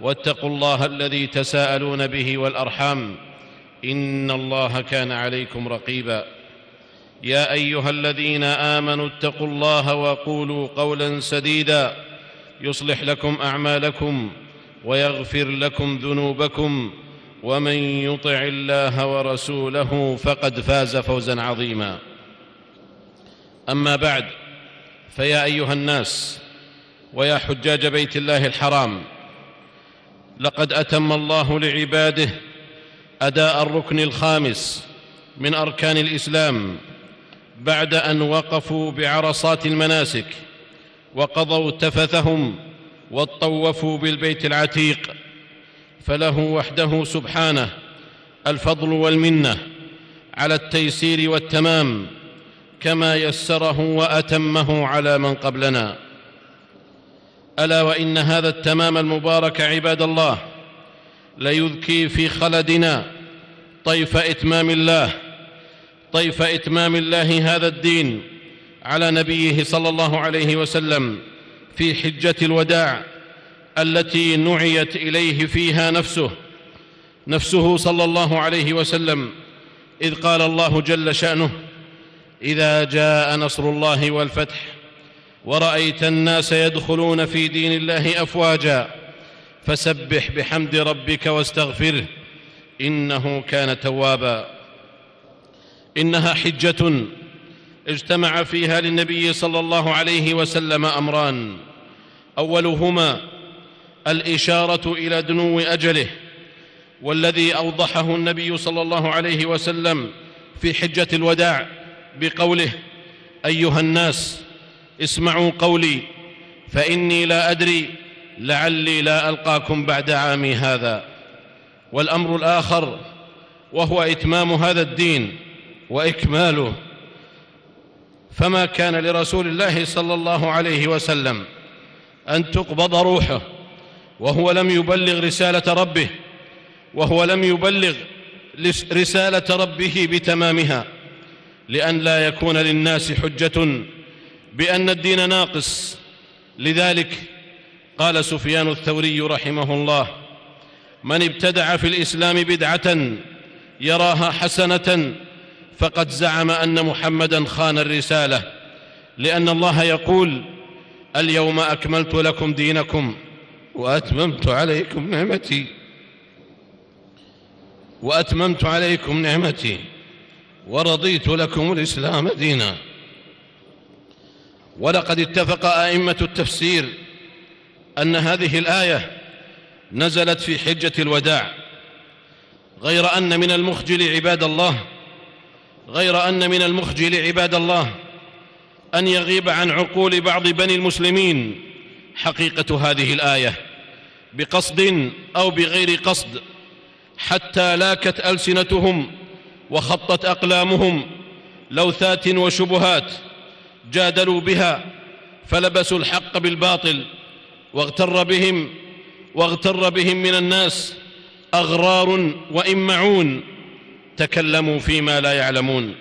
واتقوا الله الذي تساءلون به والأرحام إن الله كان عليكم رقيبا. يا أيها الذين آمنوا اتقوا الله وقولوا قولا سديدا. يصلح لكم أعمالكم ويغفر لكم ذنوبكم ومن يطع الله ورسوله فقد فاز فوزا عظيما. أما بعد فيا أيها الناس ويا حجاج بيت الله الحرام لقد أتم الله لعباده أداء الركن الخامس من أركان الإسلام بعد أن وقفوا بعرصات المناسك وقضوا تفثهم وطوفوا بالبيت العتيق فله وحده سبحانه الفضل والمنة على التيسير والتمام كما يسره وأتمه على من قبلنا. ألا وإن هذا التمام المبارك عباد الله ليذكي في خلدنا طيف إتمام الله طيف إتمام الله هذا الدين على نبيه صلى الله عليه وسلم في حجة الوداع التي نعيت إليه فيها نفسه نفسه صلى الله عليه وسلم إذ قال الله جل شأنه إذا جاء نصر الله والفتح ورأيت الناس يدخلون في دين الله أفواجا فسبح بحمد ربك واستغفره إنه كان توابا. إنها حجة اجتمع فيها للنبي صلى الله عليه وسلم أمران. أولهما الإشارة إلى دنو أجله والذي أوضحه النبي صلى الله عليه وسلم في حجة الوداع بقوله أيها الناس اسمعوا قولي فإني لا أدري لعلي لا ألقاكم بعد عامي هذا. والأمر الآخر وهو إتمام هذا الدين وإكماله. فما كان لرسول الله صلى الله عليه وسلم أن تقبض روحه وهو لم يبلغ رسالة ربه وهو لم يبلغ رسالة ربه بتمامها لأن لا يكون للناس حجة بأن الدين ناقص. لذلك قال سفيان الثوري رحمه الله من ابتدع في الإسلام بدعة يراها حسنة فقد زعم أن محمدا خان الرسالة لأن الله يقول اليوم أكملت لكم دينكم وأتممت عليكم نعمتي. وأتممت عليكم نعمتي ورضيت لكم الإسلام دينا. ولقد اتفق أئمة التفسير أن هذه الآية نزلت في حجة الوداع غير أن من المخجل عباد الله غير أن من المخجل عباد الله أن يغيب عن عقول بعض بني المسلمين حقيقة هذه الآية بقصد أو بغير قصد حتى لاكت ألسنتهم وخطت أقلامهم لوثات وشبهات. جادلوا بها فلبسوا الحق بالباطل واغتر بهم واغتر بهم من الناس أغرار وامعون تكلموا فيما لا يعلمون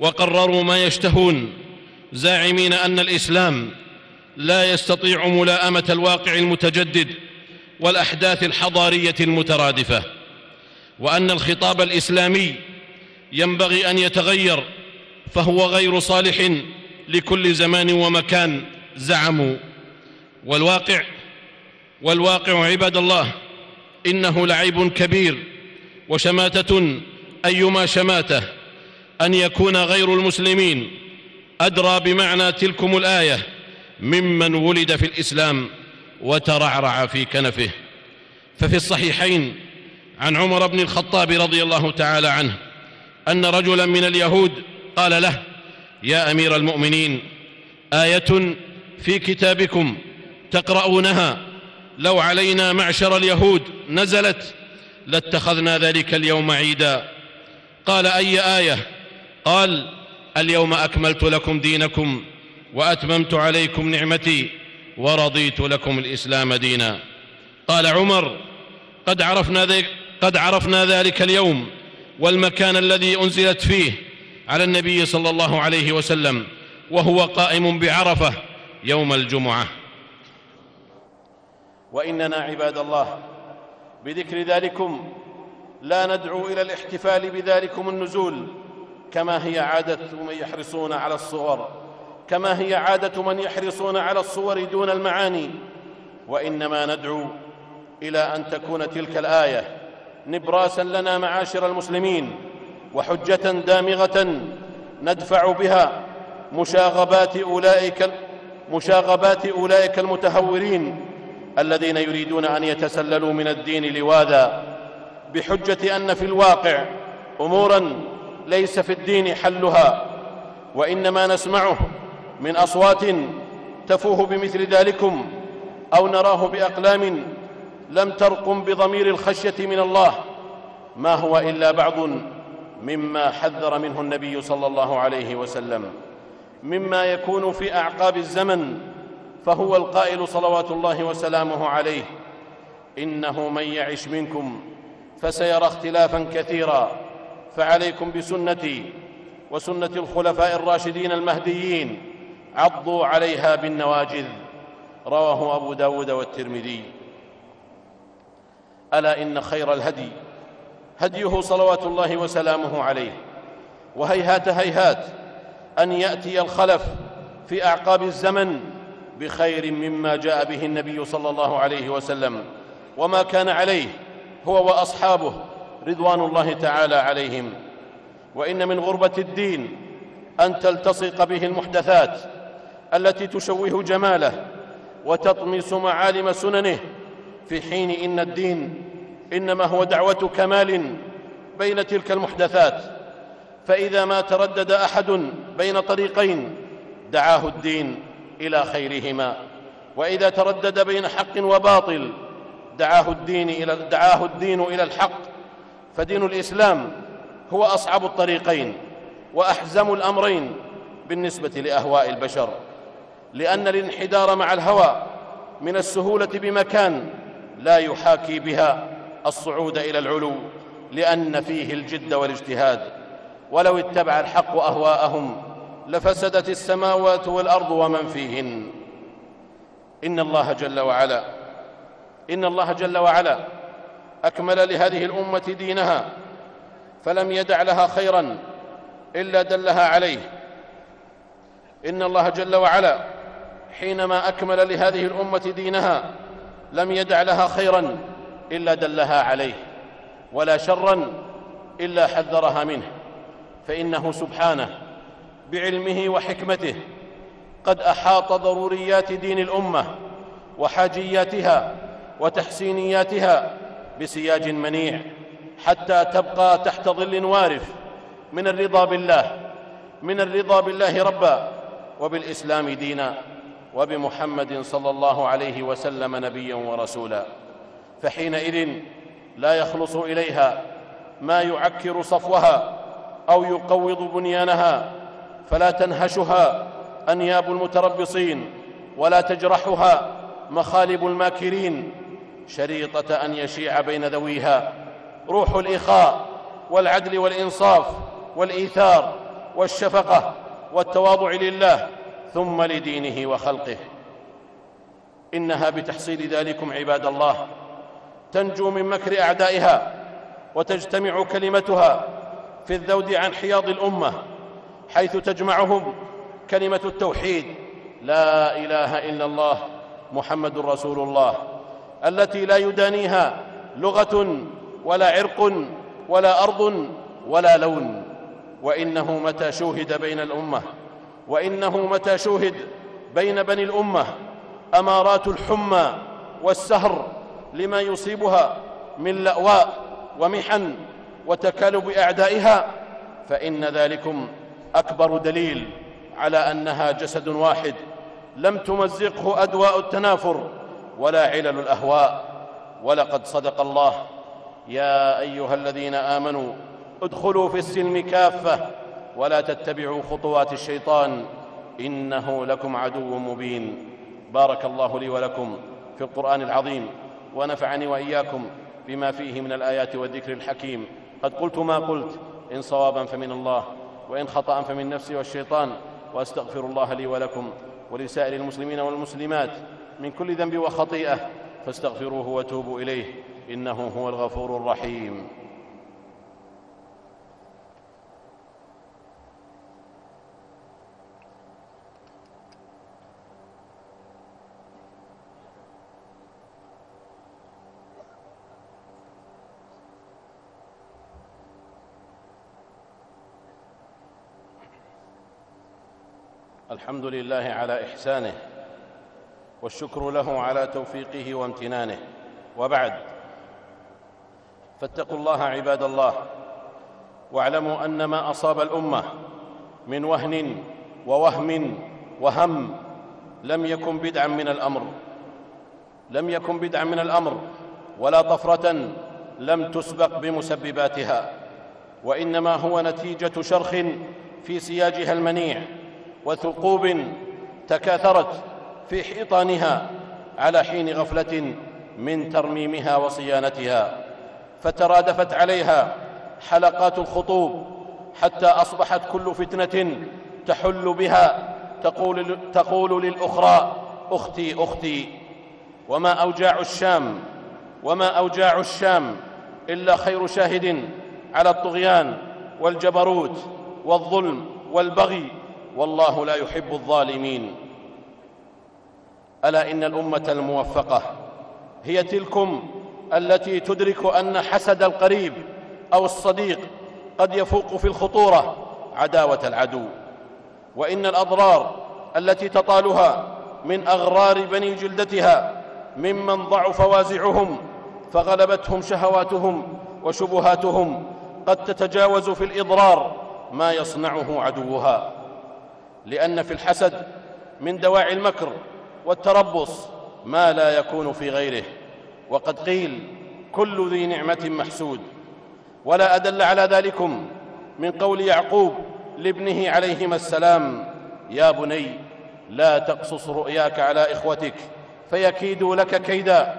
وقرروا ما يشتهون زاعمين أن الإسلام لا يستطيع ملاءمه الواقع المتجدد والأحداث الحضارية المترادفة وأن الخطاب الإسلامي ينبغي أن يتغير فهو غير صالح لكل زمان ومكان زعموا. والواقع والواقع عباد الله إنه لعيب كبير وشماتة أيما شماتة أن يكون غير المسلمين. أدرى بمعنى تلكم الآية ممن ولد في الإسلام وترعرع في كنفه. ففي الصحيحين عن عمر بن الخطاب رضي الله تعالى عنه أن رجلا من اليهود قال له يا أمير المؤمنين آية في كتابكم تقرؤونها. لو علينا معشر اليهود نزلت لاتخذنا ذلك اليوم عيدا. قال أي آية؟ قال اليوم أكملت لكم دينكم وأتممت عليكم نعمتي ورضيت لكم الإسلام دينا. قال عمر قد عرفنا قد عرفنا ذلك اليوم والمكان الذي أنزلت فيه. على النبي صلى الله عليه وسلم وهو قائم بعرفة يوم الجمعة. وإننا عباد الله بذكر ذلكم لا ندعو إلى الاحتفال بذلكم النزول كما هي عادة من يحرصون على الصور كما هي عادة من يحرصون على الصور دون المعاني. وإنما ندعو إلى أن تكون تلك الآية نبراسا لنا معاشر المسلمين وحجة دامغة ندفع بها مشاغبات أولئك مشاغبات أولئك المتهورين الذين يريدون أن يتسللوا من الدين لواذا بحجة أن في الواقع أمورا ليس في الدين حلها وإنما نسمعه من أصوات تفوه بمثل ذلكم أو نراه بأقلام لم ترقم بضمير الخشية من الله ما هو إلا بعض مما حذر منه النبي صلى الله عليه وسلم. مما يكون في أعقاب الزمن فهو القائل صلوات الله وسلامه عليه. إنه من يعش منكم فسيرى اختلافا كثيرا. فعليكم بسنتي وسنة الخلفاء الراشدين المهديين عضوا عليها بالنواجذ. رواه أبو داود والترمذي. ألا إن خير الهدي هديه صلوات الله وسلامه عليه. وهيهات هيهات أن يأتي الخلف في أعقاب الزمن بخير مما جاء به النبي صلى الله عليه وسلم. وما كان عليه هو وأصحابه رضوان الله تعالى عليهم. وإن من غربة الدين أن تلتصق به المحدثات التي تشوه جماله وتطمس معالم سننه في حين إن الدين إنما هو دعوة كمال بين تلك المحدثات. فإذا ما تردد أحد بين طريقين دعاه الدين إلى خيرهما. وإذا تردد بين حق وباطل دعاه الدين إلى دعاه الدين إلى الحق. فدين الإسلام هو أصعب الطريقين وأحزم الأمرين بالنسبة لأهواء البشر. لأن الانحدار مع الهوى من السهولة بمكان لا يحاكي بها. الصعود إلى العلو لأن فيه الجد والاجتهاد. ولو اتبع الحق أهواءهم لفسدت السماوات والأرض ومن فيهن. إن الله جل وعلا إن الله جل وعلا أكمل لهذه الأمة دينها فلم يدع لها خيرا إلا دلها عليه. إن الله جل وعلا حينما أكمل لهذه الأمة دينها لم يدع لها خيرا إلا دلها عليه ولا شرا إلا حذرها منه فإنه سبحانه بعلمه وحكمته قد أحاط ضروريات دين الأمة وحاجياتها وتحسينياتها بسياج منيع حتى تبقى تحت ظل وارف من الرضا بالله من الرضا بالله ربا وبالإسلام دينا وبمحمد صلى الله عليه وسلم نبيا ورسولا. فحينئذ لا يخلص إليها ما يعكر صفوها أو يقوض بنيانها فلا تنهشها أنياب المتربصين ولا تجرحها مخالب الماكرين شريطة أن يشيع بين ذويها روح الإخاء والعدل والإنصاف والإيثار والشفقة والتواضع لله ثم لدينه وخلقه إنها بتحصيل ذلكم عباد الله تنجو من مكر أعدائها وتجتمع كلمتها في الذود عن حياض الأمة حيث تجمعهم كلمة التوحيد لا إله إلا الله محمد رسول الله التي لا يدانيها لغة ولا عرق ولا أرض ولا لون. وإنه متى شوهد بين الأمة وإنه متى شوهد بين بني الأمة أمارات الحمى والسهر لما يصيبها من لأواء ومحن وتكالب إعدائها فإن ذلكم أكبر دليل على أنها جسد واحد لم تمزقه أدواء التنافر ولا علل الأهواء. ولقد صدق الله. يا أيها الذين آمنوا ادخلوا في السلم كافة ولا تتبعوا خطوات الشيطان. إنه لكم عدو مبين. بارك الله لي ولكم في القرآن العظيم. ونفعني وإياكم بما فيه من الآيات والذكر الحكيم. قد قلت ما قلت إن صوابا فمن الله وإن خطأ فمن نفسي والشيطان وأستغفر الله لي ولكم ولسائر المسلمين والمسلمات من كل ذنب وخطيئة فاستغفروه وتوبوا إليه إنه هو الغفور الرحيم. الحمد لله على إحسانه والشكر له على توفيقه وامتنانه. وبعد فاتقوا الله عباد الله واعلموا أن ما أصاب الأمة من وهن ووهم وهم لم يكن بدعا من الأمر لم يكن بدعا من الأمر ولا طفرة لم تسبق بمسبباتها وإنما هو نتيجة شرخ في سياجها المنيع. وثقوب تكاثرت في حيطانها على حين غفلة من ترميمها وصيانتها فترادفت عليها حلقات الخطوب حتى أصبحت كل فتنة تحل بها تقول, تقول للأخرى أختي أختي وما أوجاع الشام وما أوجاع الشام إلا خير شاهد على الطغيان والجبروت والظلم والبغي والله لا يحب الظالمين. ألا إن الأمة الموفقة هي تلكم التي تدرك أن حسد القريب أو الصديق قد يفوق في الخطورة عداوة العدو. وإن الأضرار التي تطالها من أغرار بني جلدتها ممن ضعف وازعهم فغلبتهم شهواتهم وشبهاتهم قد تتجاوز في الإضرار ما يصنعه عدوها. لأن في الحسد من دواعي المكر والتربص ما لا يكون في غيره. وقد قيل كل ذي نعمة محسود. ولا أدل على ذلكم من قول يعقوب لابنه عليهما السلام يا بني لا تقصص رؤياك على إخوتك فيكيدوا لك كيدا.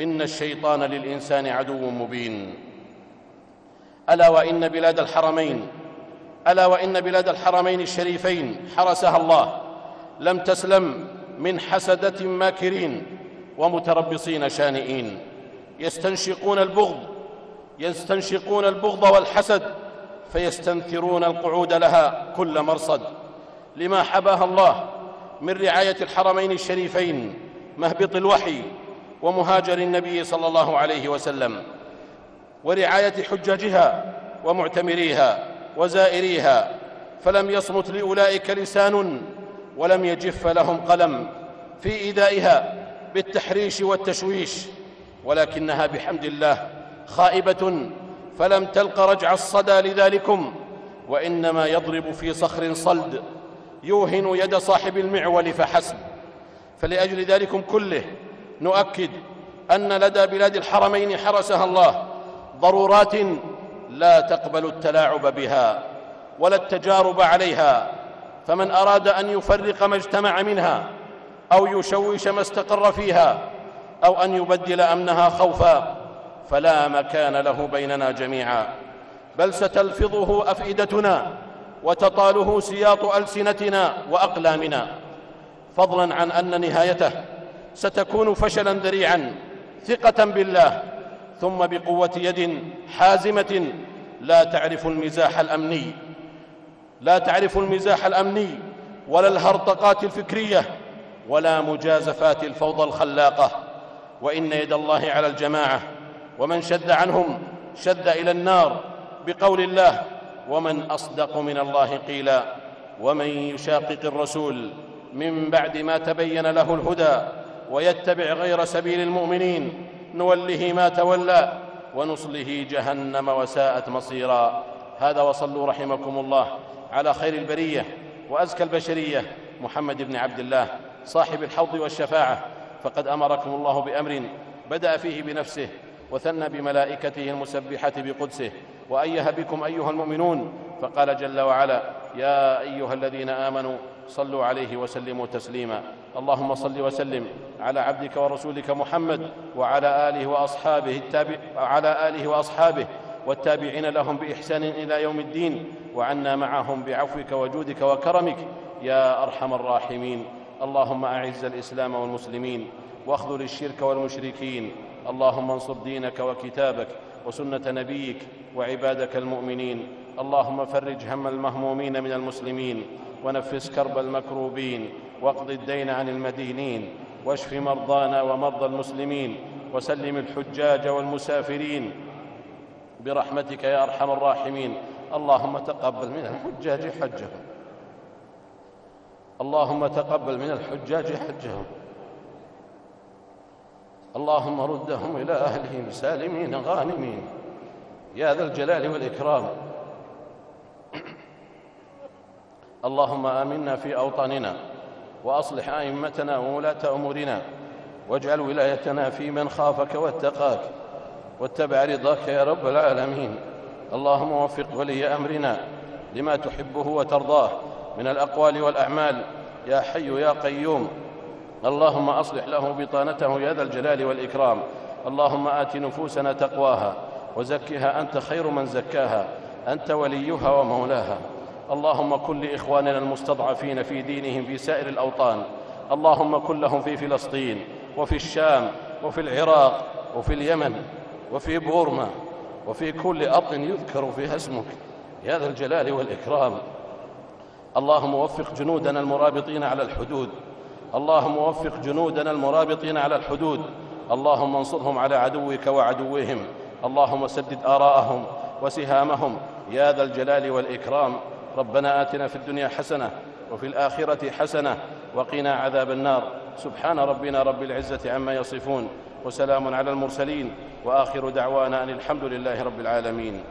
إن الشيطان للإنسان عدو مبين. ألا وإن بلاد الحرمين ألا وإن بلاد الحرمين الشريفين حرسها الله لم تسلم من حسدة ماكرين ومتربصين شانئين. يستنشقون البغض يستنشقون البغض والحسد فيستنثرون القعود لها كل مرصد. لما حباها الله من رعاية الحرمين الشريفين مهبط الوحي ومهاجر النبي صلى الله عليه وسلم ورعاية حجاجها ومعتمريها وزائريها فلم يصمت لأولئك لسان ولم يجف لهم قلم في ايذائها بالتحريش والتشويش ولكنها بحمد الله خائبة فلم تلق رجع الصدى لذلكم وإنما يضرب في صخر صلد يوهن يد صاحب المعول فحسب. فلأجل ذلكم كله نؤكد أن لدى بلاد الحرمين حرسها الله ضرورات لا تقبل التلاعب بها ولا التجارب عليها. فمن أراد أن يفرق ما اجتمع منها أو يشوش ما استقر فيها أو أن يبدل أمنها خوفا فلا مكان له بيننا جميعا. بل ستلفظه أفئدتنا وتطاله سياط ألسنتنا وأقلامنا. فضلا عن أن نهايته ستكون فشلا ذريعا ثقة بالله ثم بقوة يد حازمة لا تعرف المزاح الأمني. لا تعرف المزاح الأمني ولا الهرطقات الفكرية ولا مجازفات الفوضى الخلاقة. وإن يد الله على الجماعة ومن شذ عنهم شذ إلى النار بقول الله ومن أصدق من الله قيلا ومن يشاقق الرسول من بعد ما تبين له الهدى ويتبع غير سبيل المؤمنين نوله ما تولى ونصله جهنم وساءت مصيرا. هذا وصلوا رحمكم الله على خير البرية وأزكى البشرية محمد بن عبد الله صاحب الحوض والشفاعة. فقد أمركم الله بأمر بدأ فيه بنفسه وثنى بملائكته المسبحة بقدسه. وايه بكم أيها المؤمنون فقال جل وعلا يا أيها الذين آمنوا صلوا عليه وسلموا تسليما. اللهم صل وسلم على عبدك ورسولك محمد وعلى آله وأصحابه التابع على آله وأصحابه والتابعين لهم بإحسان إلى يوم الدين. وعنا معهم بعفوك وجودك وكرمك يا أرحم الراحمين. اللهم أعز الإسلام والمسلمين واخذل الشرك والمشركين. اللهم انصر دينك وكتابك وسنة نبيك وعبادك المؤمنين. اللهم فرج هم المهمومين من المسلمين ونفس كرب المكروبين واقض الدين عن المدينين واشف مرضانا ومرضى المسلمين وسلم الحجاج والمسافرين. برحمتك يا أرحم الراحمين. اللهم تقبل من الحجاج حجهم. اللهم تقبل من الحجاج حجهم. اللهم ردهم إلى أهلهم سالمين غانمين. يا ذا الجلال والإكرام. اللهم آمنا في أوطاننا وأصلح أئمتنا وولاة أمورنا واجعل ولايتنا في من خافك واتقاك واتبع رضاك يا رب العالمين. اللهم وفق ولي أمرنا لما تحبه وترضاه من الأقوال والأعمال. يا حي يا قيوم. اللهم أصلح له بطانته يا ذا الجلال والإكرام. اللهم آت نفوسنا تقواها وزكها أنت خير من زكاها. أنت وليها ومولاها. اللهم كن لإخواننا المستضعفين في دينهم في سائر الأوطان. اللهم كن لهم في فلسطين وفي الشام وفي العراق وفي اليمن وفي بورما وفي كل ارض يذكر فيها اسمك. يا ذا الجلال والإكرام. اللهم وفق جنودنا المرابطين على الحدود. اللهم وفق جنودنا المرابطين على الحدود. اللهم انصرهم على عدوك وعدوهم. اللهم سدد آراءهم وسهامهم. يا ذا الجلال والإكرام. ربنا آتنا في الدنيا حسنة وفي الآخرة حسنة وقنا عذاب النار. سبحان ربنا رب العزة عما يصفون وسلام على المرسلين وآخر دعوانا أن الحمد لله رب العالمين.